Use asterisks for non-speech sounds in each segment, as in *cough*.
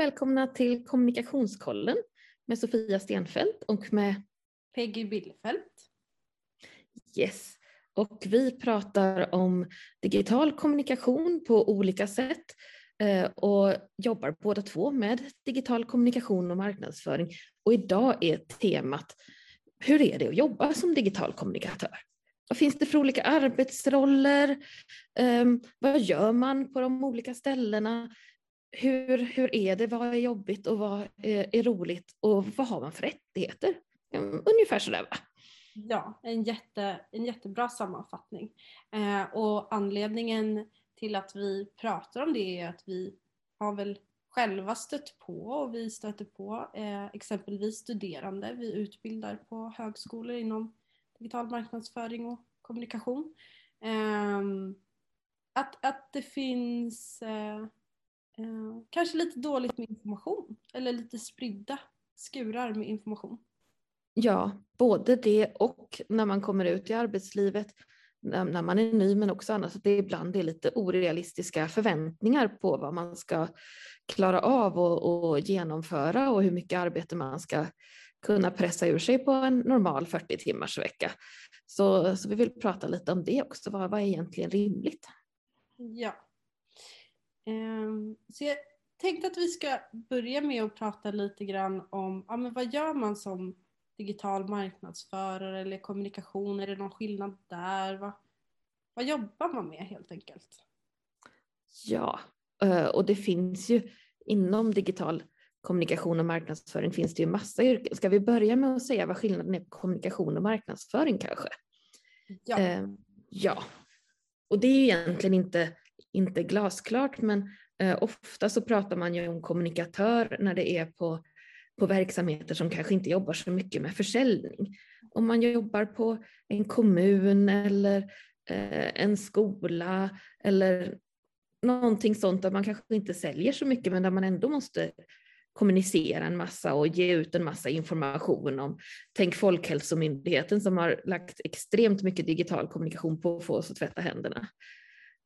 Välkomna till Kommunikationskollen med Sofia Stenfeldt och med Peggy Billfeldt. Yes, och vi pratar om digital kommunikation på olika sätt eh, och jobbar båda två med digital kommunikation och marknadsföring. Och idag är temat Hur är det att jobba som digital kommunikatör? Vad finns det för olika arbetsroller? Um, vad gör man på de olika ställena? Hur, hur är det, vad är jobbigt och vad är, är roligt och vad har man för rättigheter? Ungefär sådär va? Ja, en, jätte, en jättebra sammanfattning. Eh, och anledningen till att vi pratar om det är att vi har väl själva stött på och vi stöter på eh, exempelvis studerande. Vi utbildar på högskolor inom digital marknadsföring och kommunikation. Eh, att, att det finns eh, eh, kanske lite dåligt med information eller lite spridda skurar med information. Ja, både det och när man kommer ut i arbetslivet när man är ny men också annars att det ibland är lite orealistiska förväntningar på vad man ska klara av och, och, genomföra och hur mycket arbete man ska kunna pressa ur sig på en normal 40 timmars vecka. Så, så vi vill prata lite om det också, vad, vad är egentligen rimligt? Ja, så jag tänkte att vi ska börja med att prata lite grann om ja, men vad gör man som digital marknadsförare eller kommunikation? Är det någon skillnad där? Vad, vad jobbar man med helt enkelt? Ja, eh, och det finns ju inom digital kommunikation och marknadsföring finns det ju massa yrken. Ska vi börja med att säga vad skillnaden är på kommunikation och marknadsföring kanske? Ja. Eh, ja, och det är ju egentligen inte inte glasklart, men eh, ofta så pratar man ju om kommunikatör när det är på, på verksamheter som kanske inte jobbar så mycket med försäljning. Om man jobbar på en kommun eller eh, en skola eller någonting sånt där man kanske inte säljer så mycket men där man ändå måste kommunicera en massa och ge ut en massa information om, tänk Folkhälsomyndigheten som har lagt extremt mycket digital kommunikation på att få oss att tvätta händerna.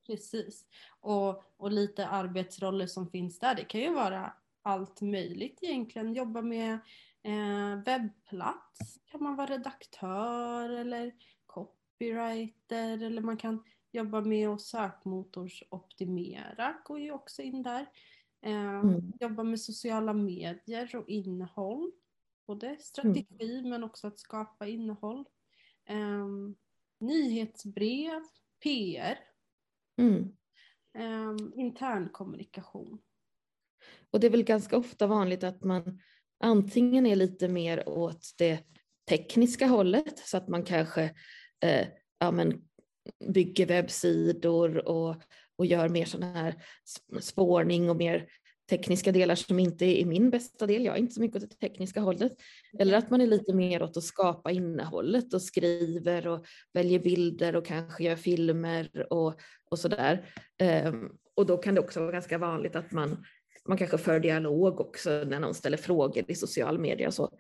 Precis. Och, och lite arbetsroller som finns där. Det kan ju vara allt möjligt egentligen. Jobba med eh, webbplats. Kan man vara redaktör eller copywriter eller man kan jobba med att sökmotorsoptimera. Går ju också in där. Eh, mm. Jobba med sociala medier och innehåll. Både strategi mm. men också att skapa innehåll. Eh, nyhetsbrev, PR Mm. Um, internkommunikation. Och det är väl ganska ofta vanligt att man antingen är lite mer åt det tekniska hållet så att man kanske eh, ja, men bygger webbsidor och, och gör mer sån här spårning och mer tekniska delar som inte är min bästa del. Jag är inte så mycket åt det tekniska hållet. Eller att man är lite mer åt att skapa innehållet och skriver och väljer bilder och kanske gör filmer och, och sådär. Um, och då kan det också vara ganska vanligt att man, man kanske för dialog också när någon ställer frågor i social media och så.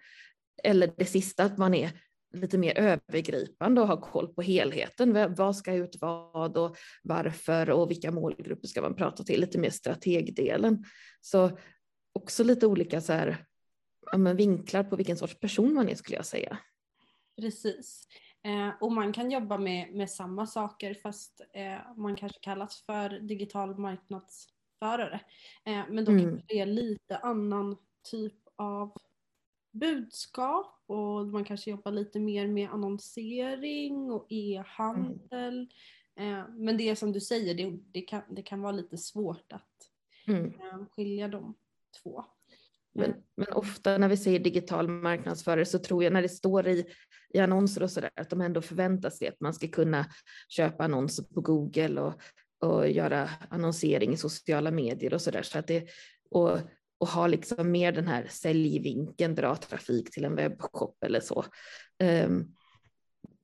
Eller det sista, att man är lite mer övergripande och ha koll på helheten. Vad ska ut vad och varför och vilka målgrupper ska man prata till? Lite mer strategdelen. Så också lite olika så här, ja, vinklar på vilken sorts person man är skulle jag säga. Precis. Eh, och man kan jobba med, med samma saker fast eh, man kanske kallas för digital marknadsförare. Eh, men då mm. kanske det är lite annan typ av budskap och man kanske jobbar lite mer med annonsering och e-handel. Mm. Men det är som du säger, det, det, kan, det kan vara lite svårt att mm. Eh, skilja de två. Men, eh. men, ofta när vi säger digital marknadsförare så tror jag när det står i, i annonser och sådär att de ändå förväntar sig att man ska kunna köpa annonser på Google och, och göra annonsering i sociala medier och sådär. Så att det, och och ha liksom mer den här säljvinkeln, dra trafik till en webbshop eller så. Um,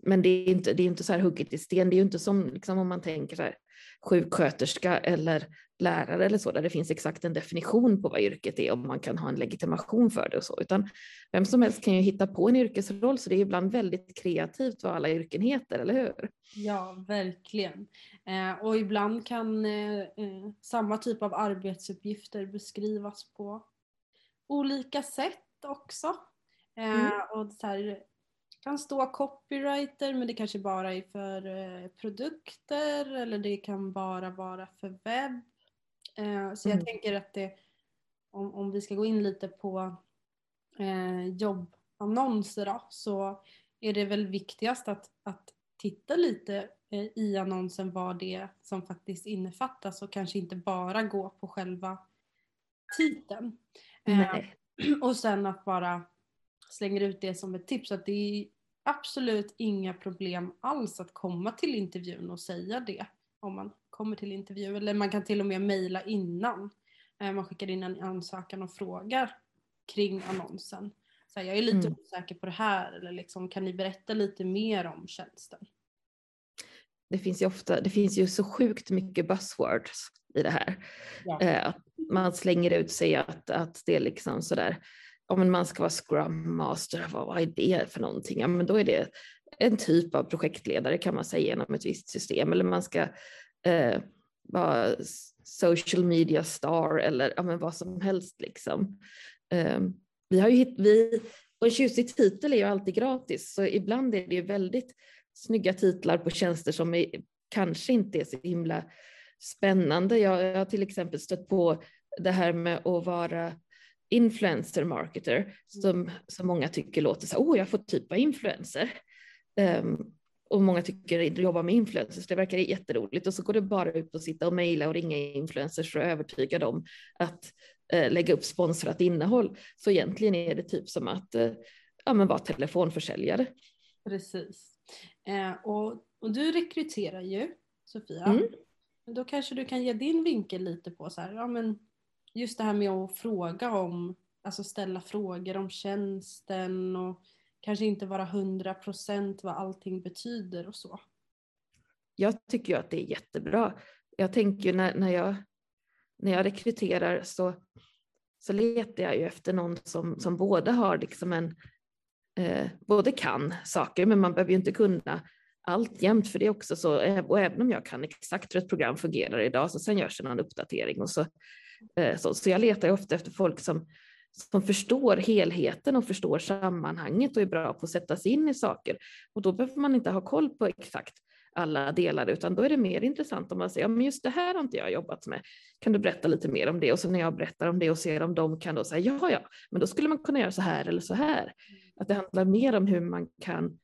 men det är inte, det är inte så här hugget i sten, det är ju inte som liksom om man tänker så här, sjuksköterska eller lärare eller så, där det finns exakt en definition på vad yrket är och man kan ha en legitimation för det och så, utan vem som helst kan ju hitta på en yrkesroll, så det är ibland väldigt kreativt vad alla yrken heter, eller hur? Ja, verkligen. Eh, och ibland kan eh, eh, samma typ av arbetsuppgifter beskrivas på olika sätt också. Eh, mm. och så här, kan stå copywriter men det kanske bara är för eh, produkter eller det kan bara vara för webb. Eh, så jag mm. tänker att det, om, om vi ska gå in lite på eh, jobbannonser då, så är det väl viktigast att, att titta lite eh, i annonsen vad det är som faktiskt innefattas och kanske inte bara gå på själva titeln. Eh, *clears throat* och sen att bara slänger ut det som ett tips att det är absolut inga problem alls att komma till intervjun och säga det om man kommer till intervju. Eller man kan till och med mejla innan. Eh, man skickar in en ansökan och frågar kring annonsen. Så här, jag är lite mm. osäker på det här eller liksom, kan ni berätta lite mer om tjänsten? Det finns ju ofta, det finns ju så sjukt mycket buzzwords i det här. Ja. Eh, att man slänger ut sig att, att det är liksom sådär, om man ska vara scrum master, vad, vad är det för någonting? Ja, men då är det en typ av projektledare kan man säga genom ett visst system eller man ska eh, vara social media star eller ja, men vad som helst liksom. Eh, vi har ju hit, vi, och en tjusig titel är ju alltid gratis så ibland är det ju väldigt snygga titlar på tjänster som är, kanske inte är så himla spännande. Jag, jag har till exempel stött på det här med att vara influencer marketer som, som många tycker låter så åh, oh, jag får typ vara influencer. Um, och många tycker att jobba med influencers, det verkar jätteroligt och så går det bara ut och sitta och mejla och ringa influencers för att övertyga dem att uh, lägga upp sponsrat innehåll. Så egentligen är det typ som att uh, ja, men vara telefonförsäljare. Precis. Eh, och, och du rekryterar ju, Sofia. Mm. Då kanske du kan ge din vinkel lite på så här, ja men just det här med att fråga om, alltså ställa frågor om tjänsten och kanske inte vara hundra procent vad allting betyder och så. Jag tycker ju att det är jättebra. Jag tänker när, när, jag, när jag rekryterar så, så letar jag ju efter någon som, som både har liksom en, eh, både kan saker, men man behöver ju inte kunna allt jämt, för det är också så, eh, och även om jag kan exakt hur ett program fungerar idag, så sen görs en uppdatering och så så, så jag letar ofta efter folk som, som förstår helheten och förstår sammanhanget och är bra på att sätta sig in i saker. Och då behöver man inte ha koll på exakt alla delar, utan då är det mer intressant om man säger, ja, men just det här har inte jag jobbat med. Kan du berätta lite mer om det? Och så när jag berättar om det och ser om de kan då säga, ja, ja, men då skulle man kunna göra så här eller så här. Att det handlar mer om hur man kan,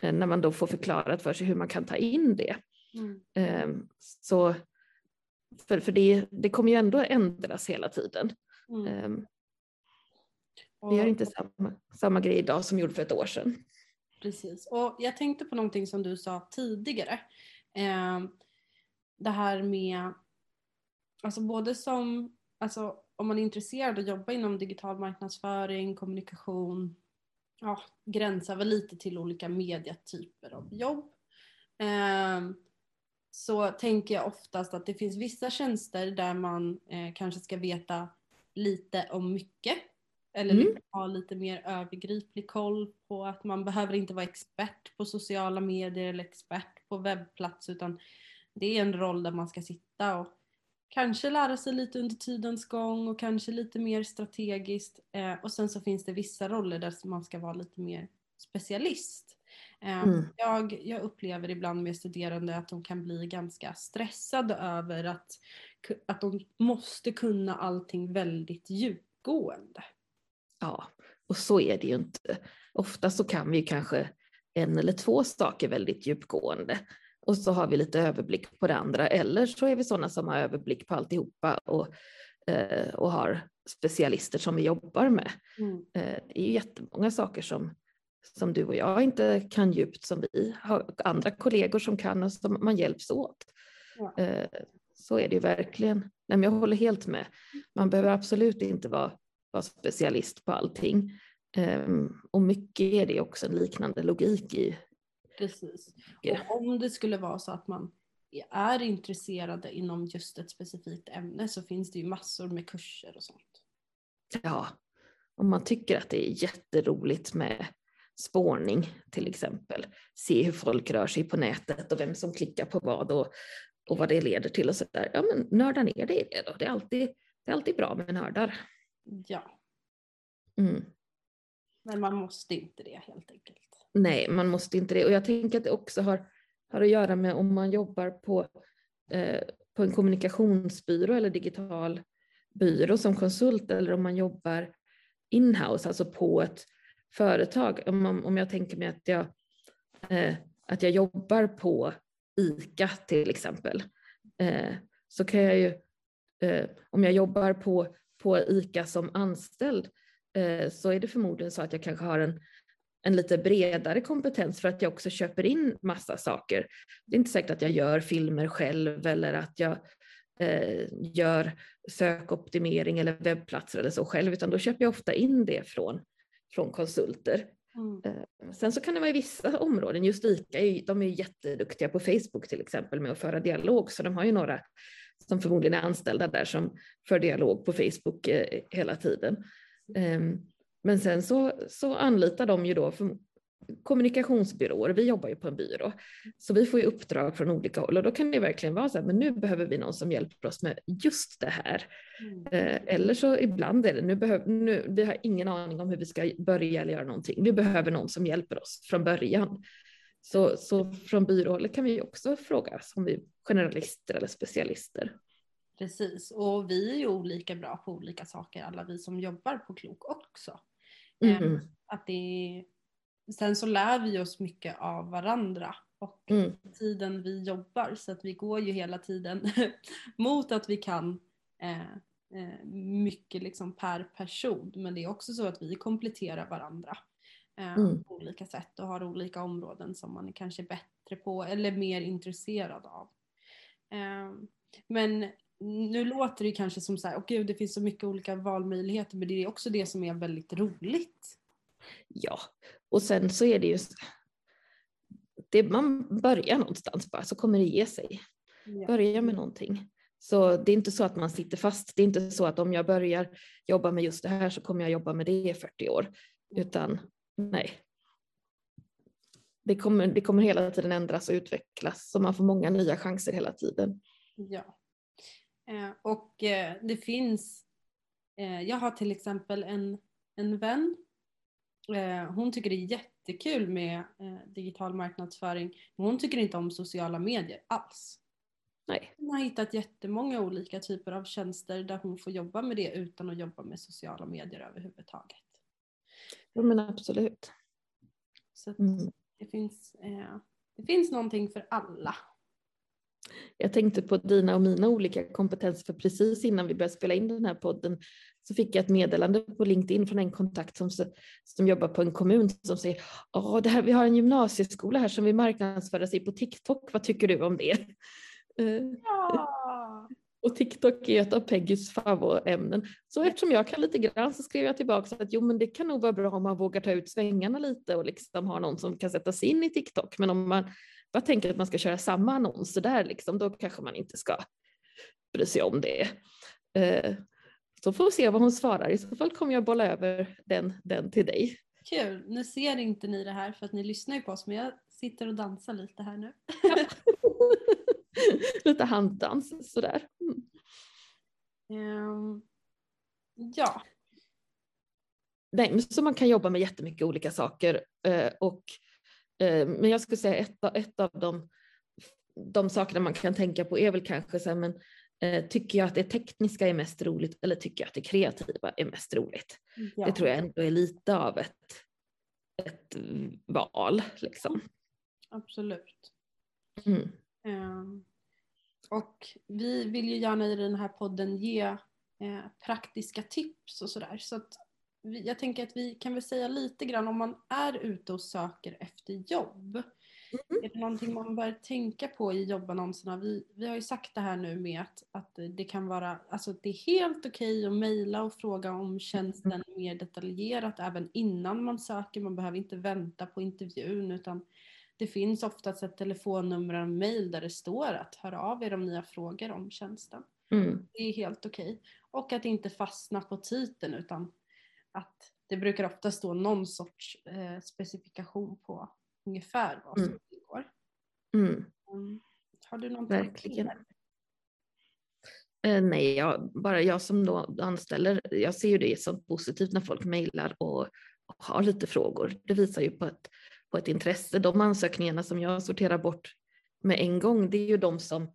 eh, när man då får förklarat för sig hur man kan ta in det. Mm. Ehm, så för, för det, det kommer ju ändå ändras hela tiden. Mm. Um, vi gör inte samma, samma grej idag som gjorde för ett år sedan. Precis, och jag tänkte på någonting som du sa tidigare. Eh, det här med, alltså både som, alltså om man är intresserad att jobba inom digital marknadsföring, kommunikation, ja, gränsar väl lite till olika mediatyper av jobb. Eh, så tänker jag oftast att det finns vissa tjänster där man eh, kanske ska veta lite om mycket. Eller mm. liksom ha lite mer övergriplig koll på att man behöver inte vara expert på sociala medier eller expert på webbplats utan det är en roll där man ska sitta och kanske lära sig lite under tidens gång och kanske lite mer strategiskt. Eh, och sen så finns det vissa roller där man ska vara lite mer specialist. Ehm, mm. Jag, jag upplever ibland med studerande att de kan bli ganska stressade över att, att de måste kunna allting väldigt djupgående. Ja, och så är det ju inte. Ofta så kan vi kanske en eller två saker väldigt djupgående och så har vi lite överblick på det andra eller så är vi sådana som har överblick på alltihopa och, eh, och har specialister som vi jobbar med. Mm. Eh, det är ju jättemånga saker som, som du och jag inte kan djupt som vi har andra kollegor som kan och som man hjälps åt. Ja. Eh, så är det ju verkligen. Nej, men jag håller helt med. Man behöver absolut inte vara, vara specialist på allting. Ehm, och mycket är det också en liknande logik i. Precis. Och om det skulle vara så att man är intresserade inom just ett specifikt ämne så finns det ju massor med kurser och sånt. Ja, om man tycker att det är jätteroligt med spårning till exempel, se hur folk rör sig på nätet och vem som klickar på vad och, och vad det leder till och sådär. Ja men nörda ner det i det då, det är alltid, det är alltid bra med nördar. Ja. Mm. Men man måste inte det helt enkelt. Nej, man måste inte det. Och jag tänker att det också har, har att göra med om man jobbar på, eh, på en kommunikationsbyrå eller digital byrå som konsult eller om man jobbar inhouse, alltså på ett företag. Om, om jag tänker mig att jag, eh, att jag jobbar på ICA till exempel, eh, så kan jag ju, eh, om jag jobbar på, på ICA som anställd, eh, så är det förmodligen så att jag kanske har en, en lite bredare kompetens för att jag också köper in massa saker. Det är inte säkert att jag gör filmer själv eller att jag eh, gör sökoptimering eller webbplatser eller så själv, utan då köper jag ofta in det från, från konsulter. Mm. Eh, sen så kan det vara i vissa områden, just ICA, de är ju jätteduktiga på Facebook till exempel med att föra dialog, så de har ju några som förmodligen är anställda där som för dialog på Facebook eh, hela tiden. Eh, men sen så, så anlitar de ju då kommunikationsbyråer, vi jobbar ju på en byrå, så vi får ju uppdrag från olika håll och då kan det verkligen vara så här, men nu behöver vi någon som hjälper oss med just det här. Mm. Eh, eller så ibland är det, nu behöver, nu, vi har ingen aning om hur vi ska börja eller göra någonting, vi behöver någon som hjälper oss från början. Så, så från byråhållet kan vi också fråga om vi är generalister eller specialister. Precis, och vi är ju olika bra på olika saker, alla vi som jobbar på Klok också. Mm. Eh, Att det. Sen så lär vi oss mycket av varandra och Mm. tiden vi jobbar så att vi går ju hela tiden *laughs* mot att vi kan eh, eh, mycket liksom per person men det är också så att vi kompletterar varandra eh, Mm. på olika sätt och har olika områden som man är kanske bättre på eller mer intresserad av. Eh, men nu låter det kanske som så här, åh gud det finns så mycket olika valmöjligheter men det är också det som är väldigt roligt. Ja, och sen så är det ju, det, man börjar någonstans bara så kommer det ge sig. Ja. Börja med någonting. Så det är inte så att man sitter fast. Det är inte så att om jag börjar jobba med just det här så kommer jag jobba med det i 40 år. Utan nej. Det kommer, det kommer hela tiden ändras och utvecklas så man får många nya chanser hela tiden. Ja. Eh, och eh, det finns, eh, jag har till exempel en, en vän. Eh, hon tycker det är jättekul med eh, digital marknadsföring. Men hon tycker inte om sociala medier alls. Nej, Hon har hittat jättemånga olika typer av tjänster där hon får jobba med det utan att jobba med sociala medier överhuvudtaget. ja, men absolut. Så Mm. det, finns, eh, det finns någonting för alla. Jag tänkte på dina och mina olika kompetenser för precis innan vi började spela in den här podden så fick jag ett meddelande på LinkedIn från en kontakt som, som jobbar på en kommun som säger Åh, det här, vi har en gymnasieskola här som vill marknadsföra sig på TikTok, vad tycker du om det? *laughs* Eh, Ja! *laughs* Och TikTok är ett av Peggys favoritämnen. Så eftersom jag kan lite grann så skrev jag tillbaka att jo men det kan nog vara bra om man vågar ta ut svängarna lite och liksom ha någon som kan sätta sig in i TikTok. Men om man bara tänker att man ska köra samma annonser där liksom, då kanske man inte ska bry sig om det. Så får vi se vad hon svarar. I så fall kommer jag bolla över den, den till dig. Kul! Nu ser inte ni det här för att ni lyssnar ju på oss men jag sitter och dansar lite här nu. *laughs* lite handdans sådär. Mm. Ehm, ja, Nej, men så man kan jobba med jättemycket olika saker. eh, Och, eh, men jag skulle säga ett, av- ett av de, de sakerna man kan tänka på är väl kanske så här, men tycker jag att det tekniska är mest roligt eller tycker jag att det kreativa är mest roligt? ja. Det tror jag ändå är lite av ett, ett val. Liksom. absolut. Mm. Ehm, och vi vill ju gärna i den här podden ge eh, praktiska tips och sådär. Så att vi, jag tänker att vi kan väl säga lite grann om man är ute och söker efter jobb. Mm. Är det någonting man bör tänka på i jobbannonserna? Vi, vi har ju sagt det här nu med att, att det kan vara, alltså det är helt okej att mejla och fråga om tjänsten mer detaljerat även innan man söker. Man behöver inte vänta på intervjun utan det finns oftast ett telefonnummer och en mail där det står att hör av er om ni har frågor om tjänsten. Mm. Det är helt okej. Okay. Och att inte fastna på titeln utan att det brukar ofta stå någon sorts eh, specifikation på ungefär vad som Mm. ingår. Mm. Mm. Har du någonting Verkligen. Eh, nej, jag, bara jag som då anställer, jag ser ju det som positivt när folk mejlar och, och har lite frågor. Det visar ju på ett, på ett intresse. De ansökningarna som jag sorterar bort med en gång, det är ju de som,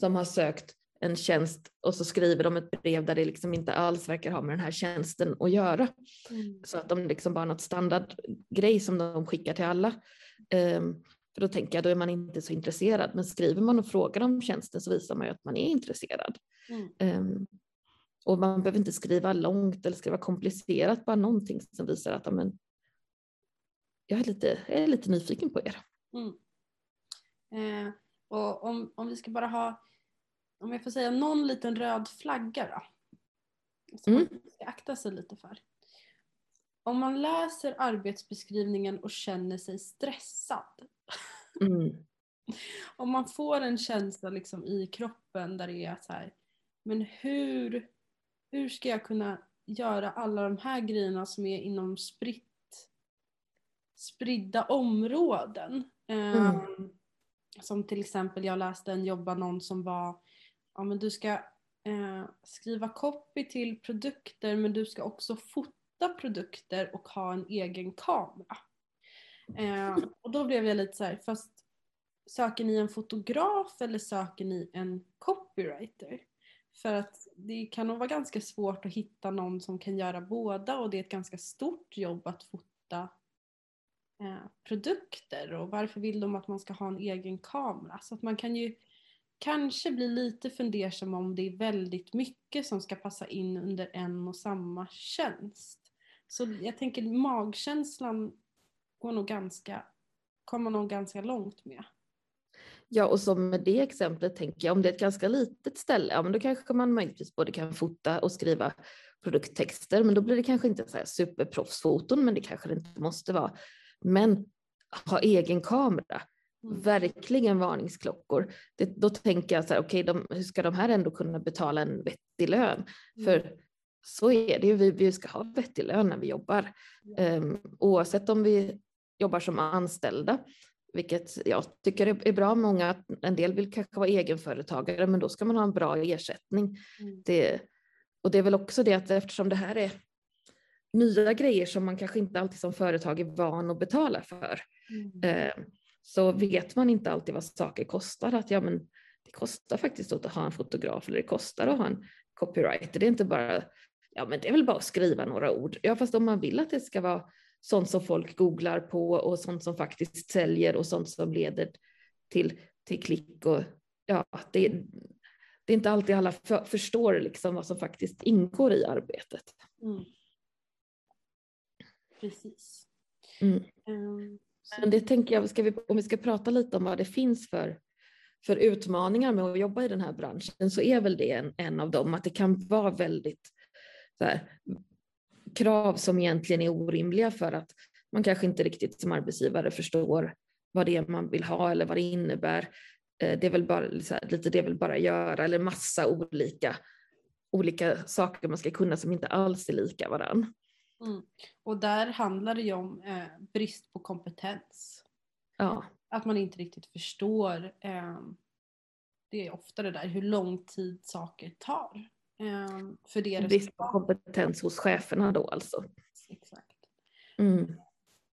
som har sökt en tjänst och så skriver de ett brev där det liksom inte alls verkar ha med den här tjänsten att göra. Mm. Så att de liksom bara har något standardgrej som de skickar till alla. Ehm, för då tänker jag, då är man inte så intresserad. Men skriver man och frågar om tjänsten så visar man ju att man är intresserad. Mm. Ehm, och man behöver inte skriva långt eller skriva komplicerat, bara någonting som visar att amen, jag, är lite, jag är lite nyfiken på er. Mm. Eh, och om, om vi ska bara ha, om jag får säga någon liten röd flagga då. Som Mm. man ska akta sig lite för. Om man läser arbetsbeskrivningen och känner sig stressad. Mm. *laughs* Om man får en känsla liksom i kroppen där det är så här, men hur, hur ska jag kunna göra alla de här grejerna som är inom spritt, spridda områden? Mm. Ehm, som till exempel, jag läste en jobbannons som var, ja men du ska eh, skriva copy till produkter men du ska också fota produkter och ha en egen kamera. Eh, och då blev jag lite så här, fast söker ni en fotograf eller söker ni en copywriter? För att det kan nog vara ganska svårt att hitta någon som kan göra båda och det är ett ganska stort jobb att fota eh, produkter och varför vill de att man ska ha en egen kamera? Så att man kan ju kanske blir lite fundersam om det är väldigt mycket som ska passa in under en och samma tjänst. Så jag tänker magkänslan går nog ganska, kommer nog ganska långt med. Ja, och som med det exemplet tänker jag, om det är ett ganska litet ställe, ja men då kanske man möjligtvis både kan fota och skriva produkttexter, men då blir det kanske inte så här superproffsfoton, men det kanske det inte måste vara. Men ha egen kamera, verkligen varningsklockor. Det, då tänker jag så här, okej, de, hur ska de här ändå kunna betala en vettig lön? För så är det ju, vi, vi ska ha vettig lön när vi jobbar. Um, oavsett om vi jobbar som anställda, vilket jag tycker är, är bra. Många, en del vill kanske vara egenföretagare, men då ska man ha en bra ersättning. Mm. Det, och det är väl också det att eftersom det här är nya grejer som man kanske inte alltid som företag är van att betala för, Mm. eh, så vet man inte alltid vad saker kostar. Att ja, men det kostar faktiskt att ha en fotograf eller det kostar att ha en copywriter. Det är inte bara, ja men det är väl bara att skriva några ord. Ja fast om man vill att det ska vara sånt som folk googlar på och sånt som faktiskt säljer och sånt som leder till, till klick och ja, det, det är inte alltid alla för, förstår liksom vad som faktiskt ingår i arbetet. Mm. Precis. Mm. Så- men det tänker jag, ska vi, om vi ska prata lite om vad det finns för, för utmaningar med att jobba i den här branschen så är väl det en, en av dem, att det kan vara väldigt så här, krav som egentligen är orimliga för att man kanske inte riktigt som arbetsgivare förstår vad det är man vill ha eller vad det innebär. Eh, det är väl bara så här, lite det vill bara göra eller massa olika, olika saker man ska kunna som inte alls är lika varann. Mm. Och där handlar det ju om eh, brist på kompetens. Ja, Att man inte riktigt förstår. Eh, det är ofta det där hur lång tid saker tar. Eh, för det brist på kompetens hos cheferna då alltså. Exakt. Mm.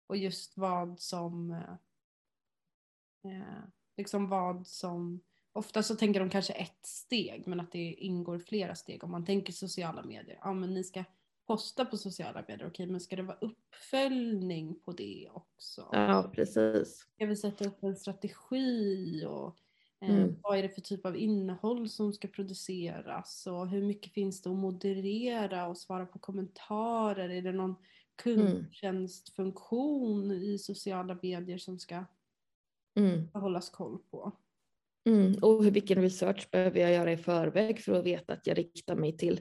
Och just vad som eh, eh, liksom vad som Ofta så tänker de kanske ett steg men att det ingår flera steg. Om man tänker sociala medier. Ja men ni ska posta på sociala medier. Okej men ska det vara uppföljning på det också? Ja, precis. Ska vi sätta upp en strategi och eh, Mm. vad är det för typ av innehåll som ska produceras och hur mycket finns det att moderera och svara på kommentarer? Är det någon kundtjänstfunktion i sociala medier som ska Mm. hållas koll på? Mm. Och vilken research behöver jag göra i förväg för att veta att jag riktar mig till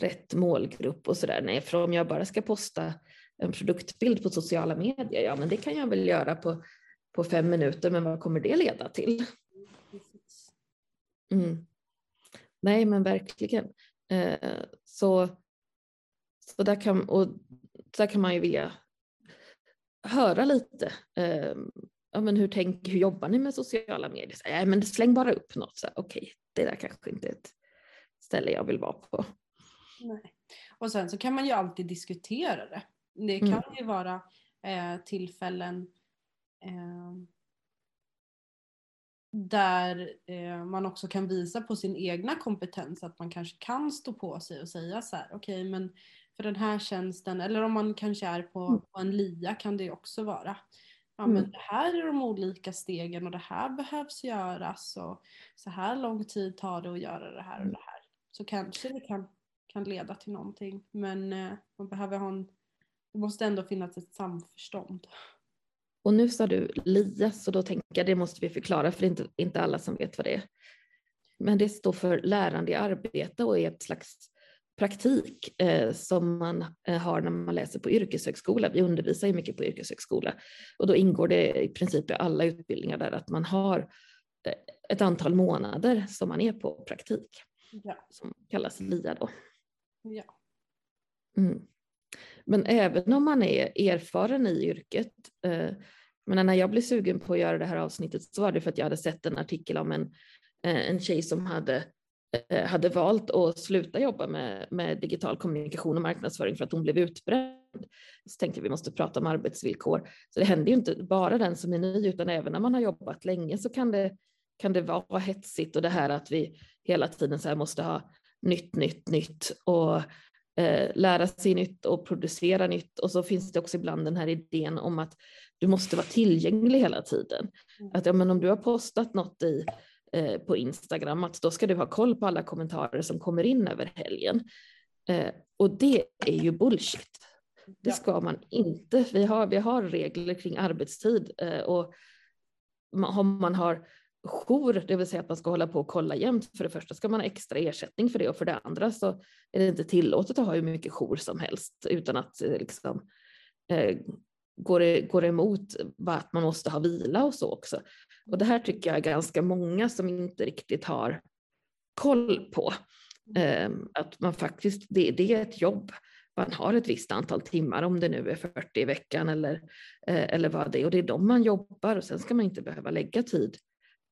rätt målgrupp och sådär. Nej, för om jag bara ska posta en produktbild på sociala medier, ja men det kan jag väl göra på på fem minuter, men vad kommer det leda till? Mm. Nej, men verkligen. Eh, så, så där, kan, och där kan man ju vilja höra lite. Eh, ja, men hur, tänk, hur jobbar ni med sociala medier? Så, ja, men släng bara upp något. Okej, okay, det där kanske inte är ett ställe jag vill vara på. Nej. Och sen så kan man ju alltid diskutera det. Det kan mm. ju vara eh, tillfällen eh, där eh, man också kan visa på sin egna kompetens att man kanske kan stå på sig och säga så här okej okay, men för den här tjänsten eller om man kanske är på, mm. på en LIA kan det också vara. Ja mm. men det här är de olika stegen och det här behövs göras och så här lång tid tar det att göra det här och mm. det här. Så kanske det kan, kan leda till någonting men eh, man behöver ha en, det måste ändå finnas ett samförstånd. Och nu sa du LIA, så då tänker jag det måste vi förklara för det är inte, inte alla som vet vad det är. Men det står för lärande i arbete och är ett slags praktik eh, som man eh, har när man läser på yrkeshögskola. Vi undervisar ju mycket på yrkeshögskola och då ingår det i princip i alla utbildningar där att man har ett antal månader som man är på praktik. Ja. Som kallas LIA då. Ja. Mm. Men även om man är erfaren i yrket, eh, men när jag blev sugen på att göra det här avsnittet så var det för att jag hade sett en artikel om en, eh, en tjej som hade, eh, hade valt att sluta jobba med, med digital kommunikation och marknadsföring för att hon blev utbränd. Så tänkte jag vi måste prata om arbetsvillkor. Så det händer ju inte bara den som är ny utan även när man har jobbat länge så kan det, kan det vara hetsigt och det här att vi hela tiden så här måste ha nytt, nytt, nytt och eh, lära sig nytt och producera nytt. Och så finns det också ibland den här idén om att du måste vara tillgänglig hela tiden. Mm. Att ja, men om du har postat något i, eh, på Instagram, att då ska du ha koll på alla kommentarer som kommer in över helgen. Eh, och det är ju bullshit. Det ska man inte. Vi har, vi har regler kring arbetstid eh, och om man har jour, det vill säga att man ska hålla på och kolla jämt. För det första ska man ha extra ersättning för det och för det andra så är det inte tillåtet att ha hur mycket jour som helst utan att eh, liksom, eh, går, det, går emot att man måste ha vila och så också. Och det här tycker jag är ganska många som inte riktigt har koll på. Eh, att man faktiskt, det, det är ett jobb man har ett visst antal timmar, om det nu är 40 i veckan eller, eh, eller vad det är. Och det är de man jobbar och sen ska man inte behöva lägga tid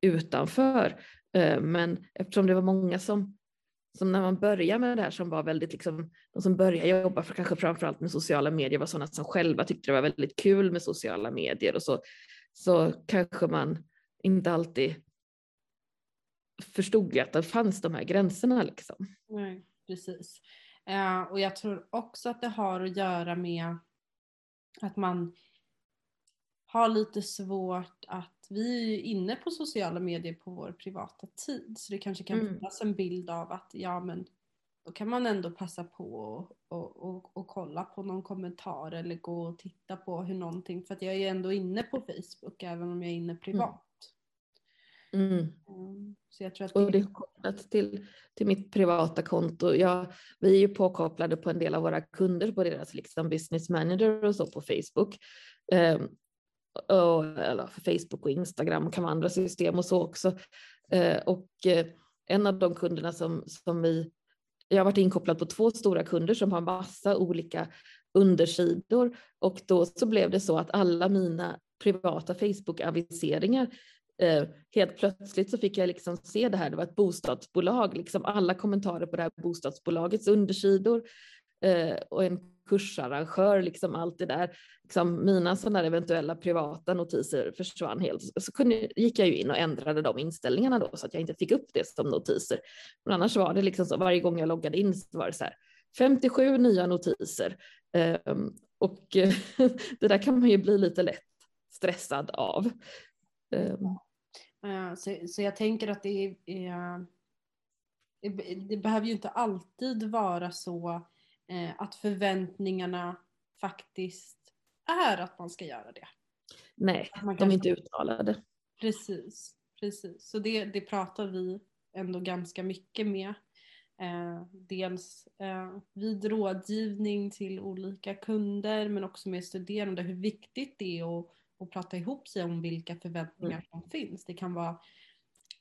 utanför. Eh, men eftersom det var många som, som när man började med det här som var väldigt, liksom, de som började jobba för kanske framförallt med sociala medier var sådana som själva tyckte det var väldigt kul med sociala medier och så, så kanske man inte alltid förstod att det fanns de här gränserna. Liksom. Nej, precis. Eh, och jag tror också att det har att göra med att man har lite svårt att, vi är inne på sociala medier på vår privata tid så det kanske kan mm. finnas en bild av att ja men då kan man ändå passa på och, och, och, och, kolla på någon kommentar eller gå och titta på hur någonting, för att jag är ändå inne på Facebook även om jag är inne privat. Mm. Mm. Så jag tror att det... Och det är kopplat till, till mitt privata konto. Jag, vi är ju påkopplade på en del av våra kunder på deras liksom business manager och så på Facebook. Um, och, eller för Facebook och Instagram kan vara andra system och så också. Eh, och eh, en av de kunderna som, som vi, jag har varit inkopplad på två stora kunder som har massa olika undersidor. Och då så blev det så att alla mina privata Facebook-aviseringar eh, helt plötsligt så fick jag liksom se det här, det var ett bostadsbolag, liksom alla kommentarer på det här bostadsbolagets undersidor. Eh, och en kursarrangör, liksom allt det där. Liksom mina sådana eventuella privata notiser försvann helt. Så kunde, gick jag ju in och ändrade de inställningarna då så att jag inte fick upp det som notiser. Men annars var det liksom så varje gång jag loggade in så var det så här 57 nya notiser. Um, och *laughs* det där kan man ju bli lite lätt stressad av. Um. Så, så jag tänker att det är, eh, det behöver ju inte alltid vara så eh, att förväntningarna faktiskt är att man ska göra det. Nej, de är inte uttalade. Precis, precis. Så det, det pratar vi ändå ganska mycket med. Eh, dels eh, vid rådgivning till olika kunder men också med studerande hur viktigt det är att, och prata ihop sig om vilka förväntningar mm. som finns. Det kan vara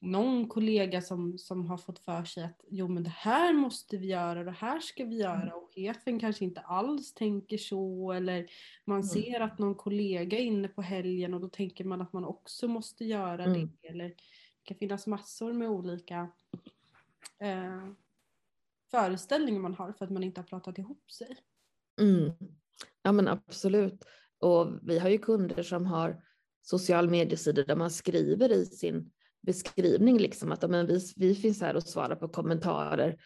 någon kollega som, som har fått för sig att jo men det här måste vi göra och det här ska vi göra mm. och chefen kanske inte alls tänker så eller man mm. ser att någon kollega är inne på helgen och då tänker man att man också måste göra mm. det eller det kan finnas massor med olika eh, föreställningar man har för att man inte har pratat ihop sig. Mm. Ja men absolut. Och vi har ju kunder som har social mediesidor där man skriver i sin beskrivning liksom att men vi, vi finns här och svarar på kommentarer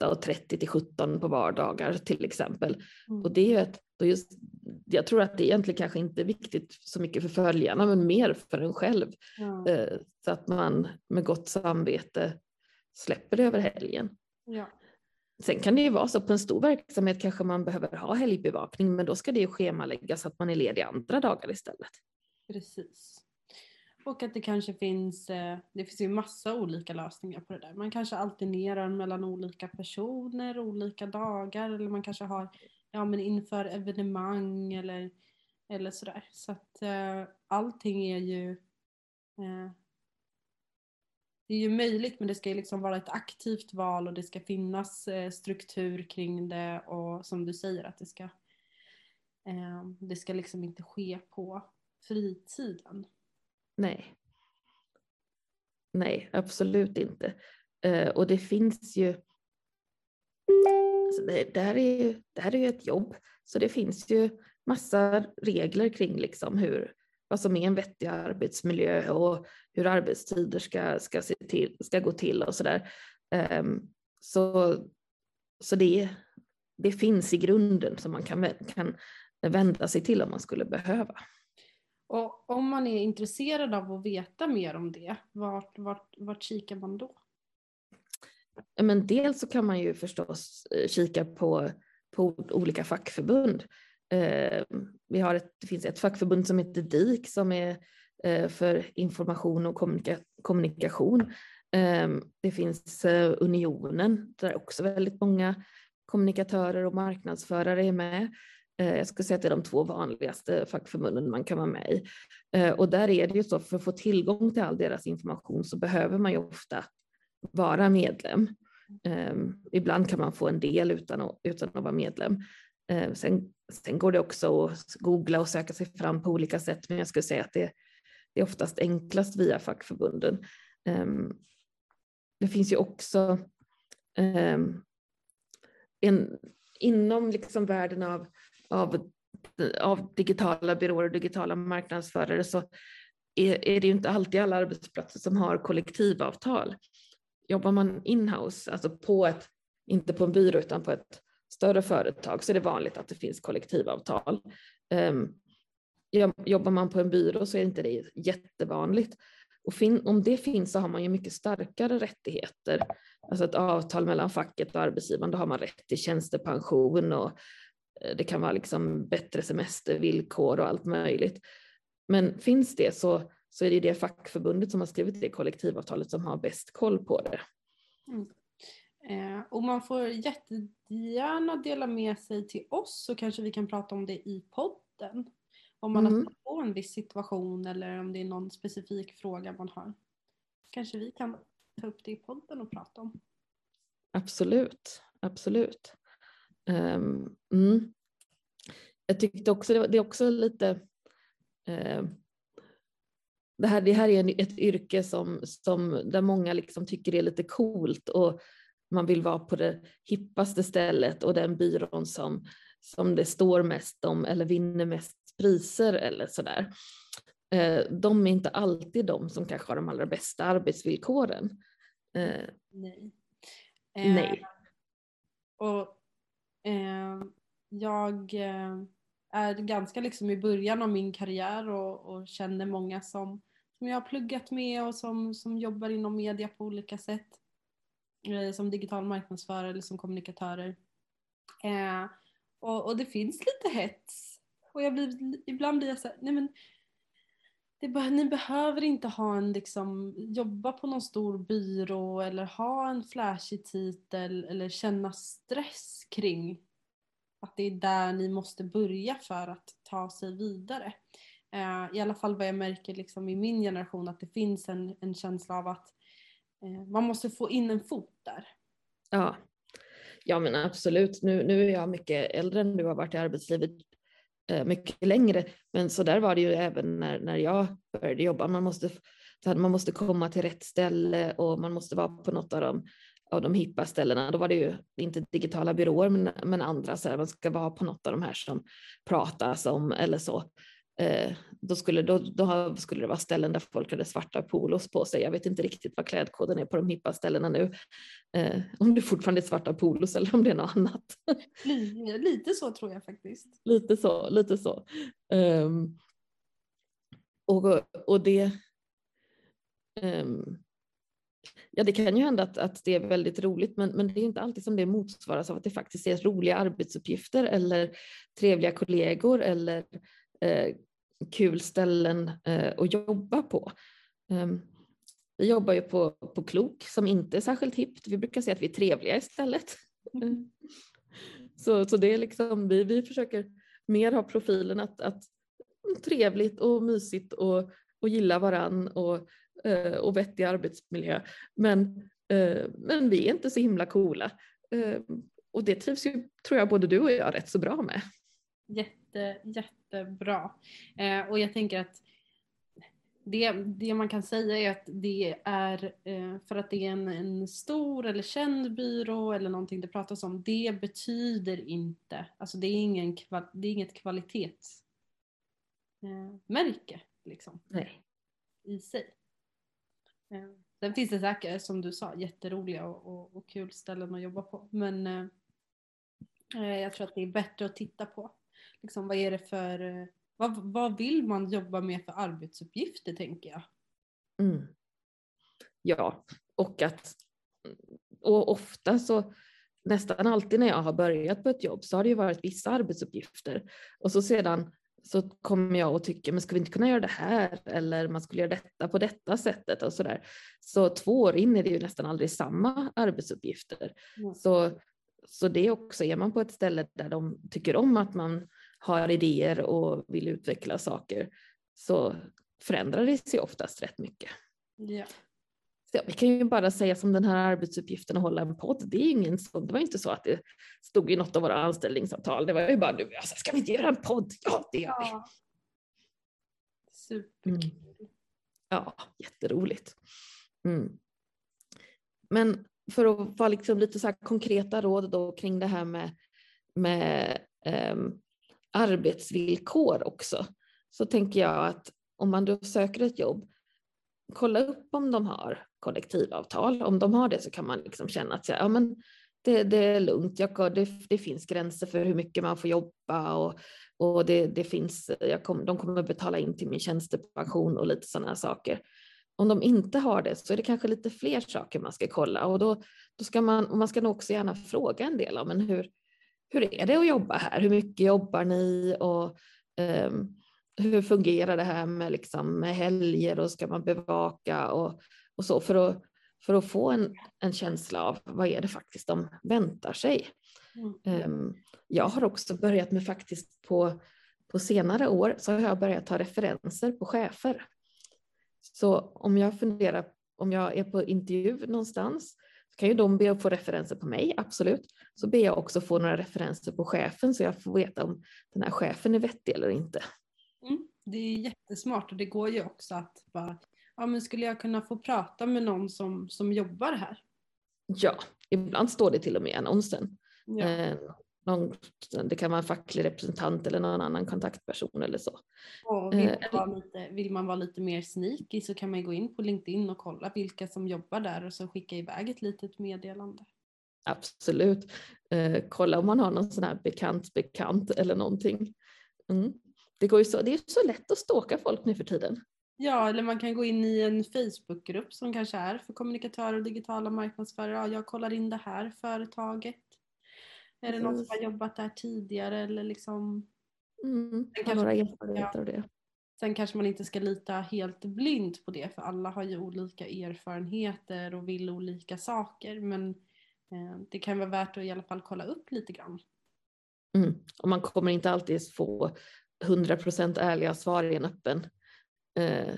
8.30 till 17 på vardagar till exempel. Mm. Och det är ett, just, jag tror att det egentligen kanske inte är viktigt så mycket för följarna men mer för en själv. Mm. Så att man med gott samvete släpper det över helgen. Ja. Sen kan det ju vara så på en stor verksamhet kanske man behöver ha helgbevakning men då ska det ju schemaläggas så att man är ledig andra dagar istället. Precis. Och att det kanske finns, eh, det finns ju massa olika lösningar på det där. Man kanske alternerar mellan olika personer, olika dagar eller man kanske har, ja men inför evenemang eller, eller sådär. Så att eh, allting är ju eh, det är ju möjligt men det ska ju liksom vara ett aktivt val och det ska finnas eh, struktur kring det och som du säger att det ska eh, det ska liksom inte ske på fritiden. Nej. Nej, absolut inte. Uh, och det finns ju... Alltså det, det, här är ju det här är ju ett jobb, så det finns ju massa regler kring liksom hur, vad som är en vettig arbetsmiljö och hur arbetstider ska, ska, se till, ska gå till och sådär. Um, så så det, det finns i grunden som man kan, kan vända sig till om man skulle behöva. Och om man är intresserad av att veta mer om det, vart, vart, vart kikar man då? Men dels så kan man ju förstås eh, kika på, på olika fackförbund. Ehm, vi har ett, det finns ett fackförbund som heter DIK som är eh, för information och kommunika kommunikation. Ehm, det finns eh, Unionen där också väldigt många kommunikatörer och marknadsförare är med. Eh, jag skulle säga att det är de två vanligaste fackförbunden man kan vara med i. Eh, och där är det ju så, för att få tillgång till all deras information så behöver man ju ofta vara medlem. Ehm, ibland kan man få en del utan att, utan att vara medlem. Ehm, sen, sen går det också att googla och söka sig fram på olika sätt, men jag skulle säga att det, det är oftast enklast via fackförbunden. Ehm, det finns ju också en, inom liksom världen av av, av digitala byråer och digitala marknadsförare så är, är det ju inte alltid alla arbetsplatser som har kollektivavtal. Jobbar man inhouse, alltså på ett, inte på en byrå utan på ett större företag så är det vanligt att det finns kollektivavtal. Um, jobbar man på en byrå så är inte det jättevanligt. Och fin, om det finns så har man ju mycket starkare rättigheter. Alltså ett avtal mellan facket och arbetsgivaren, då har man rätt till tjänstepension och det kan vara liksom bättre semestervillkor och allt möjligt. Men finns det så, så är det det fackförbundet som har skrivit det kollektivavtalet som har bäst koll på det. Mm. Eh, och man får jättegärna dela med sig till oss så kanske vi kan prata om det i podden. Om man mm. har stött på en viss situation eller om det är någon specifik fråga man har. Kanske vi kan ta upp det i podden och prata om. Absolut, absolut. Um, mm. Jag tyckte också, det är också lite, uh, det, här, det här är ett yrke som, som, där många liksom tycker det är lite coolt och man vill vara på det hippaste stället och den byrån som, som det står mest om eller vinner mest priser eller sådär. Uh, de är inte alltid de som kanske har de allra bästa arbetsvillkoren. Uh, nej. nej. Och Ehm, jag eh, är ganska liksom i början av min karriär och, och känner många som, som jag har pluggat med och som, som jobbar inom media på olika sätt. Eh, som digital marknadsförare eller som kommunikatörer. Eh, och, och, det finns lite hets. Och jag blir, ibland blir jag så här, nej men det, ni behöver inte ha en, liksom, jobba på någon stor byrå eller ha en flashig titel eller känna stress kring att det är där ni måste börja för att ta sig vidare. Eh, I alla fall vad jag märker liksom i min generation att det finns en, en känsla av att eh, man måste få in en fot där. Ja, ja men absolut. Nu, nu är jag mycket äldre än du har varit i arbetslivet Eh, mycket längre. Men så där var det ju även när, när jag började jobba. Man måste, man måste komma till rätt ställe och man måste vara på något av de, av de hippa ställena. Då var det ju inte digitala byråer men, men andra, så här, man ska vara på något av de här som pratas om eller så. Eh, då, skulle, då, då skulle det vara ställen där folk hade svarta polos på sig. Jag vet inte riktigt vad klädkoden är på de hippa ställena nu. Eh, om det fortfarande är svarta polos eller om det är något annat. *laughs* Lite så tror jag faktiskt. Lite så, lite så. Um, och, och det um, Ja, det kan ju hända att, att det är väldigt roligt, men, men det är inte alltid som det motsvaras av att det faktiskt är roliga arbetsuppgifter eller trevliga kollegor eller kul ställen eh, att jobba på. Um, vi jobbar ju på, på Klok som inte är särskilt hippt. Vi brukar säga att vi är trevliga istället. Mm. *laughs* så, så det är liksom, vi, vi försöker mer ha profilen att, att trevligt och mysigt och, och gilla varann och, eh, och vettig arbetsmiljö. Men, eh, men vi är inte så himla coola. Eh, och det trivs ju, tror jag, både du och jag rätt så bra med. Jätte, jättebra. Eh, och jag tänker att det, det man kan säga är att det är eh, för att det är en, en, stor eller känd byrå eller någonting det pratas om. Det betyder inte, alltså det är, ingen, det är inget kvalitetsmärke eh, liksom. Nej. I sig. Eh, sen finns det säkert som du sa jätteroliga och, och, och kul ställen att jobba på. Men eh, eh, jag tror att det är bättre att titta på liksom, vad är det för, vad, vad vill man jobba med för arbetsuppgifter tänker jag. Mm. Ja, och att och ofta så nästan alltid när jag har börjat på ett jobb så har det ju varit vissa arbetsuppgifter och så sedan så kommer jag och tycker, men ska vi inte kunna göra det här eller man skulle göra detta på detta sättet och så där. Så två år in är det ju nästan aldrig samma arbetsuppgifter. Mm. Så, så det också, är man på ett ställe där de tycker om att man har idéer och vill utveckla saker så förändrar det sig oftast rätt mycket. Ja. Så vi kan ju bara säga som den här arbetsuppgiften att hålla en podd. Det, är ingen så, det var inte så att det stod i något av våra anställningsavtal. Det var ju bara nu, alltså, ska vi inte göra en podd? Ja, det gör vi. Ja. Superkul. Mm. Ja, jätteroligt. Mm. Men för att vara liksom lite så konkreta råd då kring det här med, med um, arbetsvillkor också, så tänker jag att om man då söker ett jobb, kolla upp om de har kollektivavtal. Om de har det så kan man liksom känna att ja, men det, det är lugnt, jag, det, det, finns gränser för hur mycket man får jobba och, och det, det finns, jag kom, de kommer betala in till min tjänstepension och lite sådana saker. Om de inte har det så är det kanske lite fler saker man ska kolla och då, då ska man, och man ska nog också gärna fråga en del om men hur, hur är det att jobba här? Hur mycket jobbar ni? Och um, hur fungerar det här med, liksom, med helger och ska man bevaka och, och så för att, för att få en, en känsla av vad är det faktiskt de väntar sig. Mm. Um, jag har också börjat med faktiskt på, på senare år så har jag börjat ta referenser på chefer. Så om jag funderar, om jag är på intervju någonstans kan ju de be att få referenser på mig, absolut. Så ber jag också få några referenser på chefen så jag får veta om den här chefen är vettig eller inte. Mm, det är jättesmart och det går ju också att bara, ja men skulle jag kunna få prata med någon som, som jobbar här? Ja, ibland står det till och med i annonsen. Ja. Eh, någon, det kan vara en facklig representant eller någon annan kontaktperson eller så. Och vill, man vara lite, vill man vara lite mer sneaky så kan man gå in på LinkedIn och kolla vilka som jobbar där och så skicka iväg ett litet meddelande. Absolut. Eh, kolla om man har någon sån här bekant bekant eller någonting. Mm. Det, går ju så, det är så lätt att ståka folk nu för tiden. Ja, eller man kan gå in i en Facebookgrupp som kanske är för kommunikatörer och digitala marknadsförare. Ja, jag kollar in det här företaget. Är det någon som har jobbat där tidigare eller liksom? Mm, kanske, några erfarenheter av det. Sen kanske man inte ska lita helt blint på det för alla har ju olika erfarenheter och vill olika saker men eh, det kan vara värt att i alla fall kolla upp lite grann. Mm. Och man kommer inte alltid få 100% ärliga svar i en öppen eh,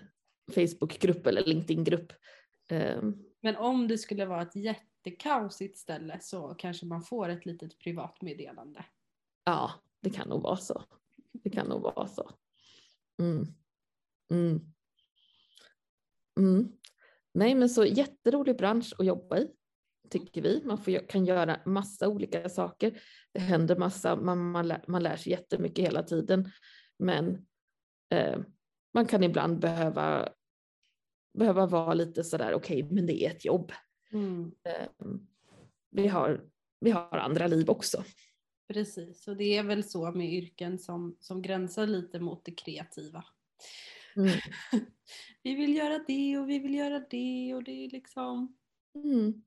Facebookgrupp eller LinkedIn-grupp. Eh, Men om det skulle vara ett jättekaosigt ställe så kanske man får ett litet privat meddelande. ja, det kan nog vara så. Det kan nog vara så. Mm. Mm. Mm. Nej men så jätterolig bransch att jobba i, tycker vi. Man får, kan göra massa olika saker. Det händer massa, man, man, lär, man lär sig jättemycket hela tiden. Men eh, man kan ibland behöva, behöva vara lite sådär, okej okay, men det är ett jobb. Mm. Eh, vi, har, vi har andra liv också. Precis, och det är väl så med yrken som, som gränsar lite mot det kreativa. Mm. *laughs* vi vill göra det och vi vill göra det och det är liksom... Mm.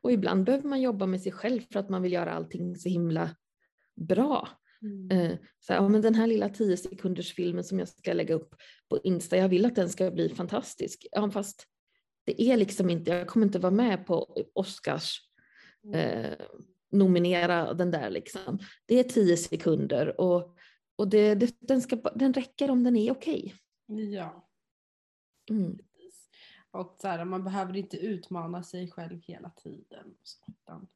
Och ibland behöver man jobba med sig själv för att man vill göra allting så himla bra. Mm. Eh, så här, ja, men den här lilla 10 sekunders filmen som jag ska lägga upp på Insta, jag vill att den ska bli fantastisk. Ja, fast det är liksom inte, jag kommer inte vara med på Oscars eh, nominera den där liksom. Det är 10 sekunder och, och det, det, den, ska, den räcker om den är okej. Ja, Mm. Och så här, man behöver inte utmana sig själv hela tiden. så, Utan,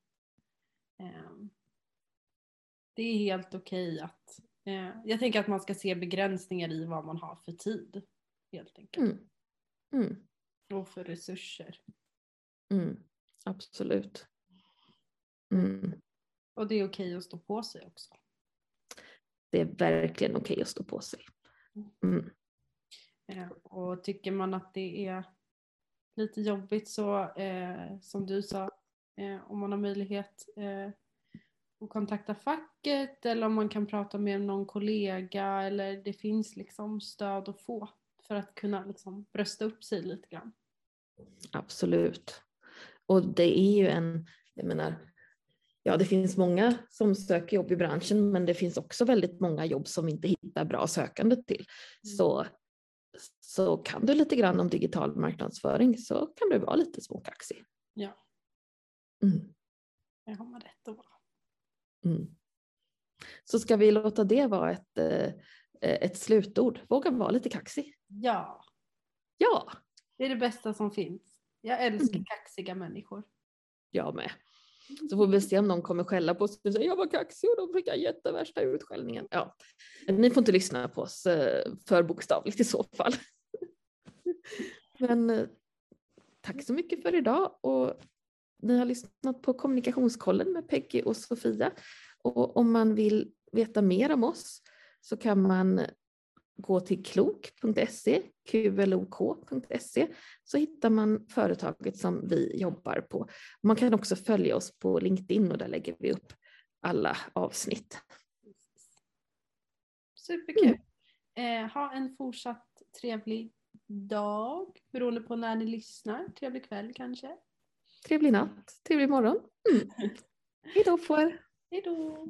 ehm, det är helt okej att... Eh, jag tänker att man ska se begränsningar i vad man har för tid. Helt enkelt. Mm. Mm. Och för resurser. Mm. Absolut. Mm. Och det är okej att stå på sig också. Det är verkligen okej att stå på sig. Mm. Eh, och tycker man att det är lite jobbigt så eh, som du sa, eh, om man har möjlighet eh, att kontakta facket eller om man kan prata med någon kollega eller det finns liksom stöd att få för att kunna liksom brösta upp sig lite grann. Absolut. Och det är ju en, jag menar, ja det finns många som söker jobb i branschen men det finns också väldigt många jobb som vi inte hittar bra sökande till. Mm. Så, så kan du lite grann om digital marknadsföring så kan du vara lite småkaxig. Ja. Mm. Det har man rätt att vara. Mm. Så ska vi låta det vara ett, eh, ett slutord. Våga vara lite kaxig. Ja, Ja, det är det bästa som finns. Jag älskar Mm. kaxiga människor. jag med. Så får vi se om någon kommer skälla på oss och säga jag var kaxig och då fick jag jättevärsta utskällningen. Ja. Ni får inte lyssna på oss eh, för bokstavligt i så fall. *laughs* Men eh, tack så mycket för idag och ni har lyssnat på kommunikationskollen med Peggy och Sofia. Och om man vill veta mer om oss så kan man gå till klok.se, qlok.se, så hittar man företaget som vi jobbar på. Man kan också följa oss på LinkedIn och där lägger vi upp alla avsnitt. Superkul. Eh, ha en fortsatt trevlig dag beroende på när ni lyssnar. Trevlig kväll kanske. Trevlig natt, trevlig morgon. Mm. *laughs* Hej då på er! Hej då!